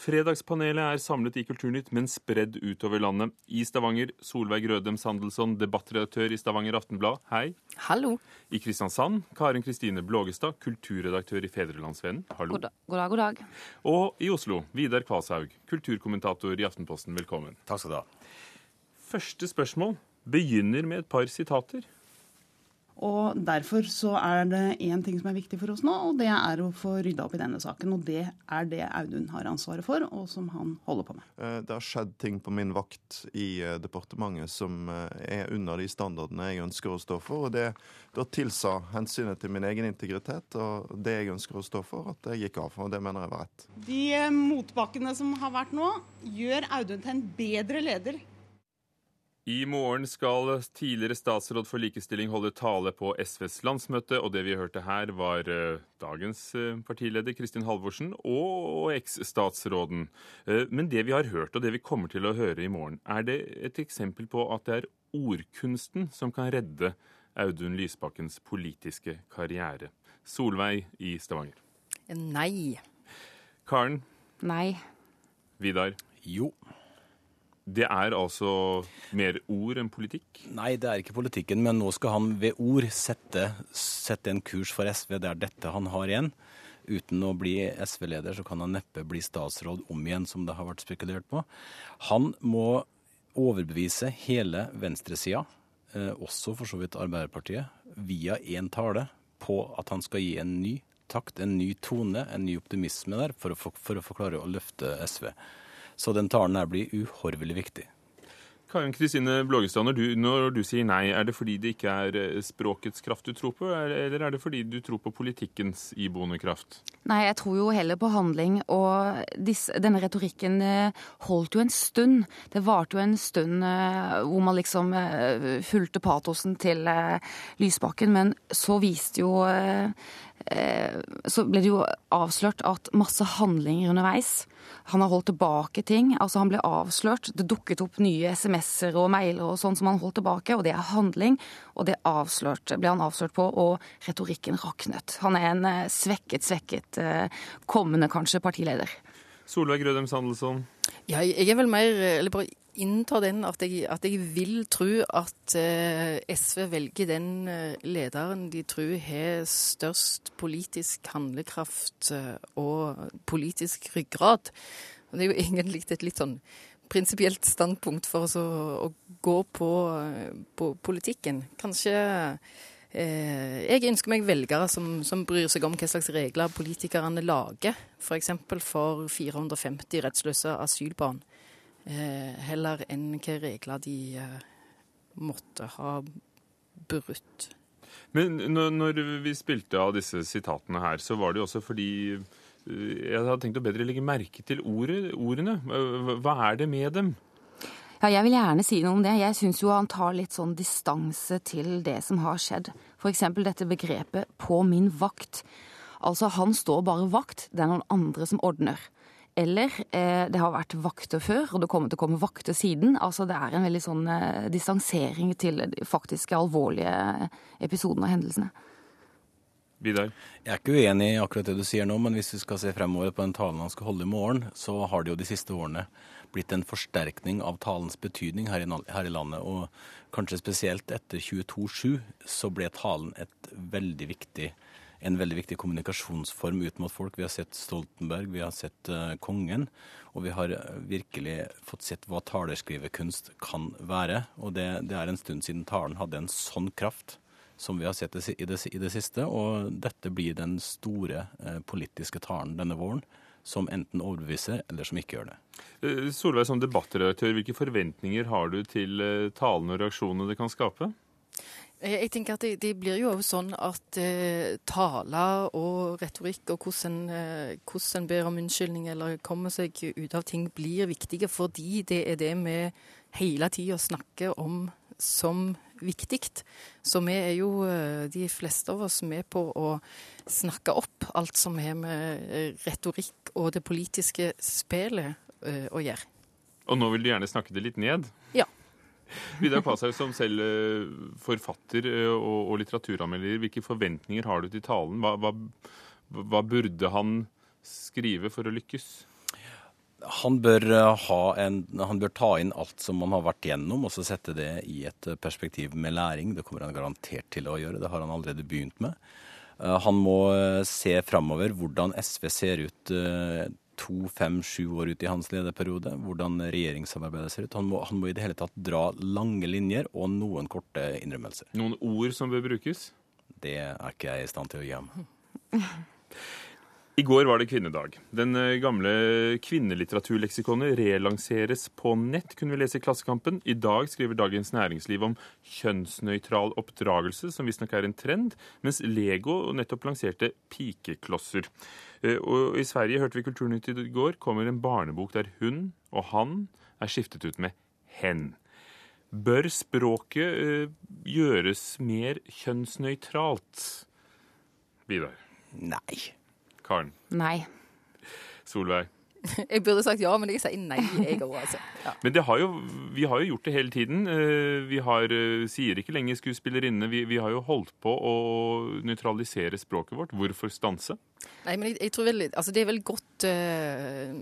Fredagspanelet er samlet i Kulturnytt, men spredd utover landet. I Stavanger, Solveig Rødem Sandelsson, debattredaktør i Stavanger Aftenblad, hei. Hallo. I Kristiansand, Karin Kristine Blågestad, kulturredaktør i Fedrelandsvennen, hallo. God dag, god dag. God dag. Og i Oslo, Vidar Kvashaug, kulturkommentator i Aftenposten, velkommen. Takk skal du ha. Første spørsmål begynner med et par sitater. Og Derfor så er det én ting som er viktig for oss nå, og det er å få rydda opp i denne saken. Og det er det Audun har ansvaret for, og som han holder på med. Eh, det har skjedd ting på min vakt i eh, departementet som eh, er under de standardene jeg ønsker å stå for. og det Da tilsa hensynet til min egen integritet og det jeg ønsker å stå for, at det gikk av. Og det mener jeg var rett. De motbakkene som har vært nå, gjør Audun til en bedre leder i morgen skal tidligere statsråd for likestilling holde tale på SVs landsmøte, og det vi hørte her, var eh, dagens eh, partileder Kristin Halvorsen og eks-statsråden. Eh, men det vi har hørt, og det vi kommer til å høre i morgen, er det et eksempel på at det er ordkunsten som kan redde Audun Lysbakkens politiske karriere? Solveig i Stavanger. Nei. Karen? Nei. Vidar? Jo. Det er altså mer ord enn politikk? Nei, det er ikke politikken, men nå skal han ved ord sette, sette en kurs for SV. Det er dette han har igjen. Uten å bli SV-leder så kan han neppe bli statsråd om igjen, som det har vært spekulert på. Han må overbevise hele venstresida, eh, også for så vidt Arbeiderpartiet, via én tale på at han skal gi en ny takt, en ny tone, en ny optimisme der, for å, for å forklare å løfte SV. Så den talen her blir uhorvelig viktig. Karin Kristine Blågestad, når du, når du, sier nei, er det fordi det ikke er eh, språkets kraft du tror på, eller er det fordi du tror på politikkens iboende kraft? Nei, jeg tror jo heller på handling. Og disse, denne retorikken eh, holdt jo en stund. Det varte jo en stund eh, hvor man liksom fulgte patosen til Lysbakken, men så viste jo så ble det jo avslørt at masse handlinger underveis. Han har holdt tilbake ting. altså Han ble avslørt. Det dukket opp nye SMS-er og mailer og sånn som han holdt tilbake, og det er handling. Og det avslørt, ble han avslørt på, og retorikken raknet. Han er en eh, svekket, svekket eh, kommende kanskje partileder. Solveig Rødem Sandelsson? Ja, jeg er vel mer eller bare inntar den at jeg, at jeg vil tro at eh, SV velger den eh, lederen de tror har størst politisk handlekraft eh, og politisk ryggrad. Og det er jo egentlig et litt sånn prinsipielt standpunkt for oss å, å gå på, på, politikken. Kanskje eh, Jeg ønsker meg velgere som, som, bryr seg om hva slags regler politikerne lager. F.eks. For, for 450 rettsløse asylbarn. Eh, heller enn hvilke regler de eh, måtte ha brutt. Men når vi spilte av disse sitatene her, så var det jo også fordi eh, jeg hadde tenkt å bedre legge merke til ordet, ordene. Hva er det med dem? Ja, jeg vil gjerne si noe om det. Jeg syns jo han tar litt sånn distanse til det som har skjedd. F.eks. dette begrepet 'på min vakt'. Altså, han står bare vakt, det er noen andre som ordner. Eller eh, det har vært vakter før, og det kommer til å komme vakter siden. Altså det er en veldig sånn eh, distansering til de faktiske alvorlige episodene og hendelsene. Vidar? Jeg er ikke uenig i akkurat det du sier nå, men hvis vi skal se fremover på den talen han skal holde i morgen, så har det jo de siste årene blitt en forsterkning av talens betydning her i, her i landet. Og kanskje spesielt etter 22.7 så ble talen et veldig viktig en veldig viktig kommunikasjonsform ut mot folk. Vi har sett Stoltenberg, vi har sett uh, kongen, og vi har eh, virkelig fått sett hva talerskrivekunst kan være. Og det, det, er en stund siden talen hadde en sånn kraft som vi har sett i, det, i det siste. Og dette blir den store uh, politiske talen denne våren som enten overbeviser, eller som ikke gjør det. Solveig, som debattredaktør, hvilke forventninger har du til talene og reaksjonene det kan skape? Jeg tenker at det, det blir jo også sånn at eh, taler og retorikk og hvordan, eh, hvordan en ber om unnskyldning eller kommer seg ut av ting, blir viktige fordi det er det vi hele tida snakker om som viktig. Så vi er jo, eh, de fleste av oss, med på å snakke opp alt som har med eh, retorikk og det politiske spillet eh, å gjøre. Og nå vil du gjerne snakke det litt ned? Ja. Vidar Kvasaug, som selv eh, forfatter eh, og, og litteraturanmelder, hvilke forventninger har du til talen? Hva, hva, hva, burde han skrive for å lykkes? Han bør, en, han bør, ta inn alt som man har vært gjennom, og så sette det i et perspektiv med læring. Det kommer han garantert til å gjøre. Det har han allerede begynt med. Han må se framover hvordan SV ser ut to, fem, sju år ut i hans lederperiode, hvordan regjeringssamarbeidet ser ut. Han må, han må, i det hele tatt dra lange linjer og noen korte innrømmelser. Noen ord som bør brukes? Det er ikke jeg i stand til å gi ham. I går var det kvinnedag. Den eh, gamle kvinnelitteraturleksikonet relanseres på nett, kunne vi lese i Klassekampen. I dag skriver Dagens Næringsliv om kjønnsnøytral oppdragelse, som visstnok er en trend, mens Lego nettopp lanserte pikeklosser. Eh, og I Sverige, hørte vi Kulturnytt i går, kommer en barnebok der hun og han er skiftet ut med hen. Bør språket eh, gjøres mer kjønnsnøytralt? Vidar? Nei. Karen? Nei. Solveig? Jeg burde sagt ja, men jeg sier nei, jeg også, altså. Ja. Men har jo, vi har jo gjort det hele tiden. Eh, vi har, eh, sier ikke lenger skuespillerinne. Vi, vi, har jo holdt på å nøytralisere språket vårt. Hvorfor stanse? Nei, men jeg, jeg tror vel, altså Det er vel gått uh,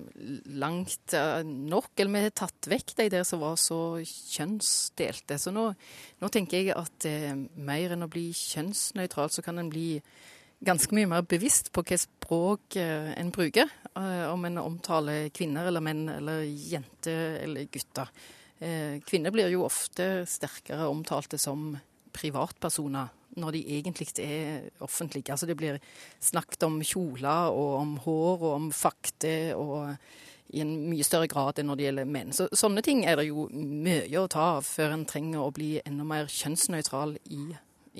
langt uh, nok. Eller vi har tatt vekk de der som var så kjønnsdelte. Så nå, nå tenker jeg at uh, mer enn å bli kjønnsnøytral, så kan en bli ganske mye mer bevisst på hvilket språk eh, en bruker. Eh, om en omtaler kvinner eller menn eller jenter eller gutter. Eh, kvinner blir jo ofte sterkere omtalte som privatpersoner når de egentlig er offentlige. Altså det blir snakket om kjoler og om hår og om fakter og i en mye større grad enn når det gjelder menn. Så, sånne ting er det jo mye å ta av før en trenger å bli enda mer kjønnsnøytral i,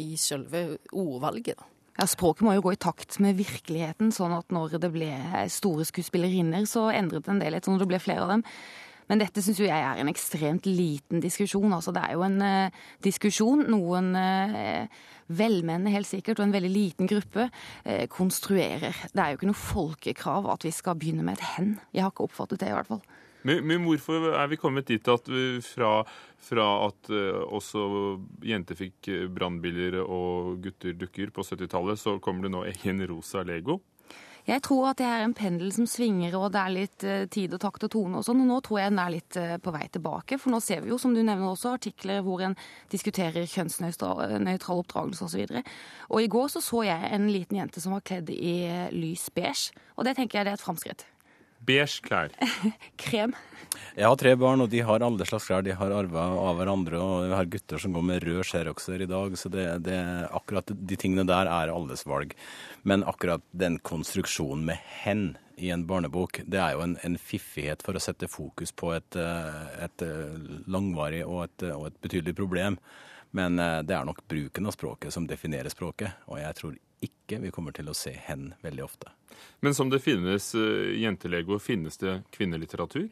i selve ordvalget. da. Ja, Språket må jo gå i takt med virkeligheten, sånn at når det ble store skuespillerinner, så endret det en del, sånn at det ble flere av dem. Men dette syns jeg er en ekstremt liten diskusjon. Altså, det er jo en eh, diskusjon. Noen eh, velmenende helt sikkert, og en veldig liten gruppe eh, konstruerer. Det er jo ikke noe folkekrav at vi skal begynne med et hen. Jeg har ikke oppfattet det, i hvert fall. Men, men, hvorfor er vi kommet dit at fra, fra at uh, også jenter fikk eh, brannbiler og gutter dukker på 70-tallet, så kommer det nå egen rosa Lego? Jeg tror at det er en pendel som svinger, og det er litt uh, tid og takt og tone og sånn. Og nå tror jeg den er litt på vei tilbake. For nå ser vi jo, som du nevner også, artikler hvor en diskuterer kjønnsnøytral oppdragelse osv. Og, så og i går så, så jeg en liten jente som var kledd i lys beige. Og det tenker jeg det er et framskritt. Beige klær. Krem. Jeg har tre barn, og de har alle slags klær. De har arva av hverandre. Og vi har gutter som går med rød Xeroxer i dag, så det, det, akkurat de tingene der er alles valg. Men akkurat den konstruksjonen med hen i en barnebok, det er jo en, en fiffighet for å sette fokus på et, eh, et eh, langvarig og et, og et betydelig problem. Men eh, det er nok bruken av språket som definerer språket, og jeg tror ikke vi kommer til å se hen veldig ofte. Men som det finnes uh, jentelego, finnes det kvinnelitteratur?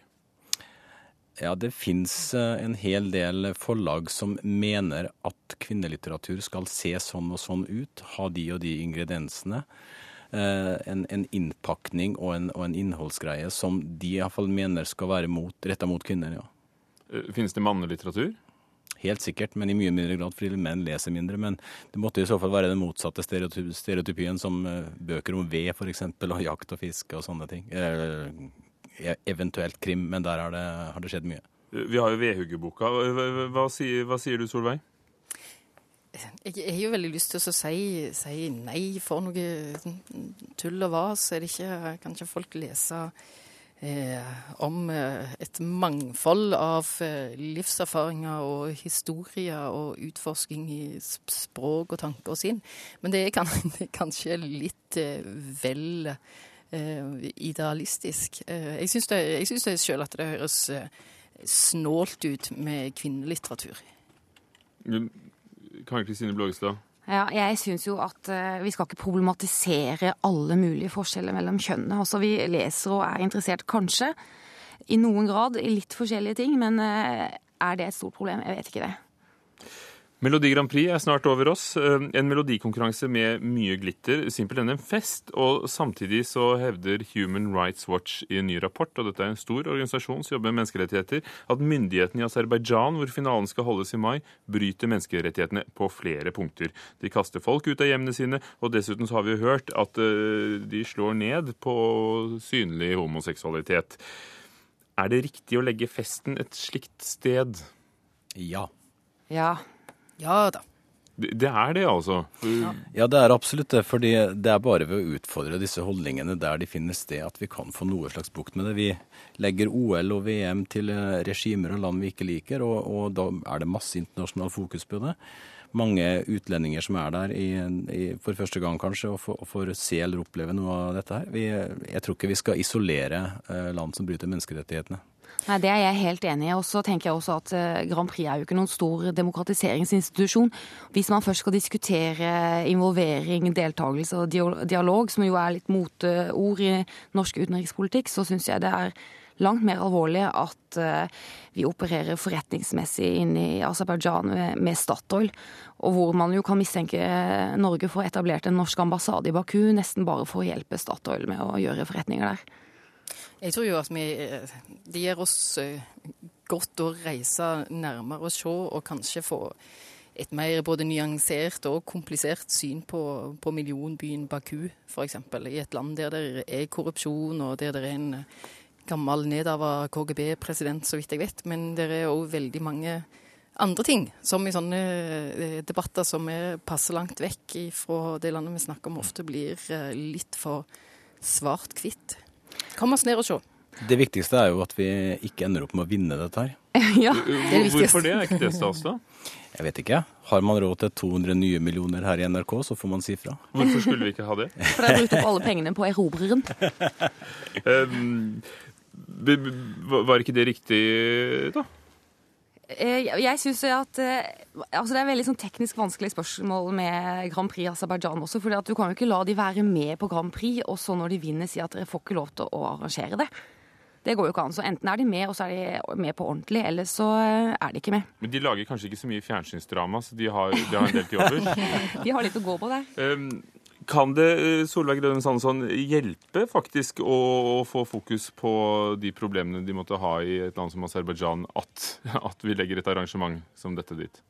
Ja, det fins uh, en hel del forlag som mener at kvinnelitteratur skal se sånn og sånn ut, ha de og de ingrediensene. Uh, en, en innpakning og en, og en, innholdsgreie som de iallfall mener skal være mot, retta mot kvinner, ja. Finnes det mannelitteratur? Helt sikkert, men i mye mindre grad fordi menn leser mindre. Men det måtte i så fall være den motsatte stereotypien, som eh, bøker om ved f.eks., og jakt og fiske og sånne ting. Eh, eventuelt krim, men der har det, har det skjedd mye. Vi har jo Vedhuggeboka. Hva, hva, hva sier du, Solveig? Jeg har jo veldig lyst til å si, si nei for noe tull og vas. Er det ikke, kan ikke folk lese om eh, et mangfold av eh, livserfaringer og historier og utforsking i språk og tanker og sinn. Men det er, kanskje litt vel idealistisk. jeg syns det, jeg syns sjøl at det høres snålt ut med kvinnelitteratur. Karen Kristine Blågestad? Ja, jeg syns jo at uh, vi skal ikke problematisere alle mulige forskjeller mellom kjønnene. Altså, vi leser og er interessert kanskje i noen grad i litt forskjellige ting, men uh, er det et stort problem? Jeg vet ikke det. Melodi Grand Prix er snart over oss. Eh, en melodikonkurranse med mye glitter. Simpelthen en fest. Og samtidig så hevder Human Rights Watch i en ny rapport, og dette er en stor organisasjon som jobber med menneskerettigheter, at myndighetene i Aserbajdsjan, hvor finalen skal holdes i mai, bryter menneskerettighetene på flere punkter. De kaster folk ut av hjemmene sine, og dessuten så har vi hørt at eh, de slår ned på synlig homoseksualitet. Er det riktig å legge festen et slikt sted? Ja. Ja. Ja da. Det er det, altså. Ja, det er absolutt det. fordi det er bare ved å utfordre disse holdningene der de finner sted, at vi kan få noe slags bukt med det. Vi legger OL og VM til eh, regimer og land vi ikke liker, og, og da er det masse internasjonal fokus på det. Mange utlendinger som er der i, i, for første gang kanskje, og får, og får se eller oppleve noe av dette her. Vi, jeg tror ikke vi skal isolere eh, land som bryter menneskerettighetene. Nei, Det er jeg helt enig i. Og så tenker jeg også at eh, Grand Prix er jo ikke noen stor demokratiseringsinstitusjon. Hvis man først skal diskutere involvering, deltakelse og dialog, som jo er litt moteord i norsk utenrikspolitikk, så syns jeg det er langt mer alvorlig at eh, vi opererer forretningsmessig inn i Aserbajdsjan med, Statoil, og hvor man jo kan mistenke Norge for å ha etablert en norsk ambassade i Baku, nesten bare for å hjelpe Statoil med å gjøre forretninger der. Jeg tror jo at vi, eh, det gir oss eh, godt å reise nærmere og se, og kanskje få et mer både nyansert og komplisert syn på, på millionbyen Baku, f.eks. I et land der det er korrupsjon, og der det er en gammel nedarva KGB-president, så vidt jeg vet. Men det er òg veldig mange andre ting, som i sånne eh, debatter som er passer langt vekk fra det landet vi snakker om, ofte blir eh, litt for svart-hvitt. Kom oss ned og se. Det viktigste er jo at vi ikke ender opp med å vinne dette her. ja. det viktigste. Hvorfor det? Er ikke det stas, da? Jeg vet ikke. Har man råd til 200 nye millioner her i NRK, så får man si fra. Hvorfor skulle vi ikke ha det? For det har brukt opp alle pengene på erobreren. Um, var ikke det riktig, da? Eh, Jeg synes at eh, altså Det er veldig sånn teknisk vanskelig spørsmål med Grand Prix Aserbajdsjan også. For du kan jo ikke la de være med på Grand Prix, og så når de vinner si at dere får ikke lov til å arrangere det. Det går jo ikke an. Så enten er de med, og så er de med på ordentlig, eller så eh, er de ikke med. Men de lager kanskje ikke så mye fjernsynsdrama, så de har, de har en del til overs. De har litt å gå på der. Um, kan det, eh, Solveig Røden Sandesson, hjelpe faktisk å, få fokus på de problemene de måtte ha i et land som Aserbajdsjan, at, at vi legger et arrangement som dette dit?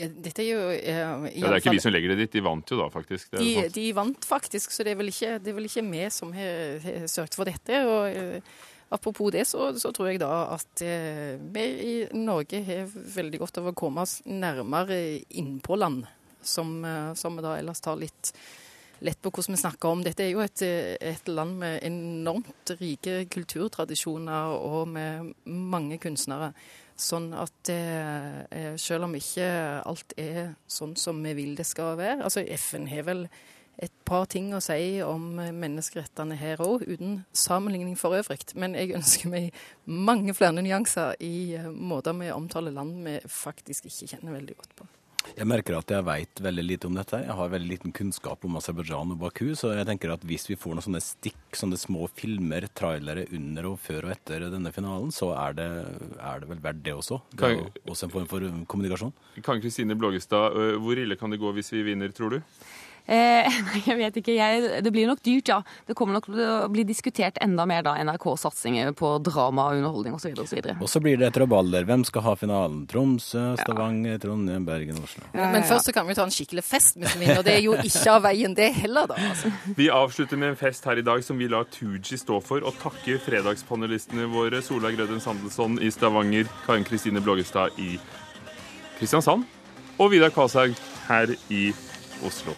Ja, dette er jo Uh, Ja, det er ikke vi som legger det dit, de vant jo da, faktisk. De, de vant faktisk, så det er vel ikke, det er vel ikke vi som har, har søkt for dette. Og Uh, apropos det, så, så tror jeg da at eh, vi i Norge har veldig godt av å komme oss nærmere innpå land, som, som vi da ellers tar litt lett på hvordan vi snakker om. Dette er jo et, et land med enormt rike kulturtradisjoner og med mange kunstnere. Sånn at eh, eh, selv om ikke alt er sånn som vi vil det skal være altså FN har vel et par ting å si om eh, menneskerettene her òg, uten sammenligning for øvrig. Men jeg ønsker meg mange flere nyanser i eh, måter vi omtaler land vi faktisk ikke kjenner veldig godt på. Jeg merker at jeg veit veldig lite om dette. Jeg har veldig liten kunnskap om Aserbajdsjan og Baku, så jeg tenker at hvis vi får noen sånne stikk, sånne små filmer, trailere under og før og etter denne finalen, så er det, er det vel verdt det også. Det er også en form for kommunikasjon. Kan Kristine Blågestad, hvor ille kan det gå hvis vi vinner, tror du? Eh, nei, jeg vet ikke. Jeg, det blir nok dyrt, ja. Det kommer nok til å bli diskutert enda mer da NRK-satsinger på drama, underholdning og underholdning osv. Og så blir det et rabalder. Hvem skal ha finalen? Tromsø, Stavanger, Trondheim, Bergen, Oslo. Men først så kan vi ta en skikkelig fest hvis vi vinner. Det er jo ikke av veien, det heller, da. Altså. Vi avslutter med en fest her i dag som vi lar Tooji stå for, og takker fredagspanelistene våre Solveig Røden Sandelsson i Stavanger, Karin Kristine Blågestad i Kristiansand og Vidar Kvalshaug her i Oslo.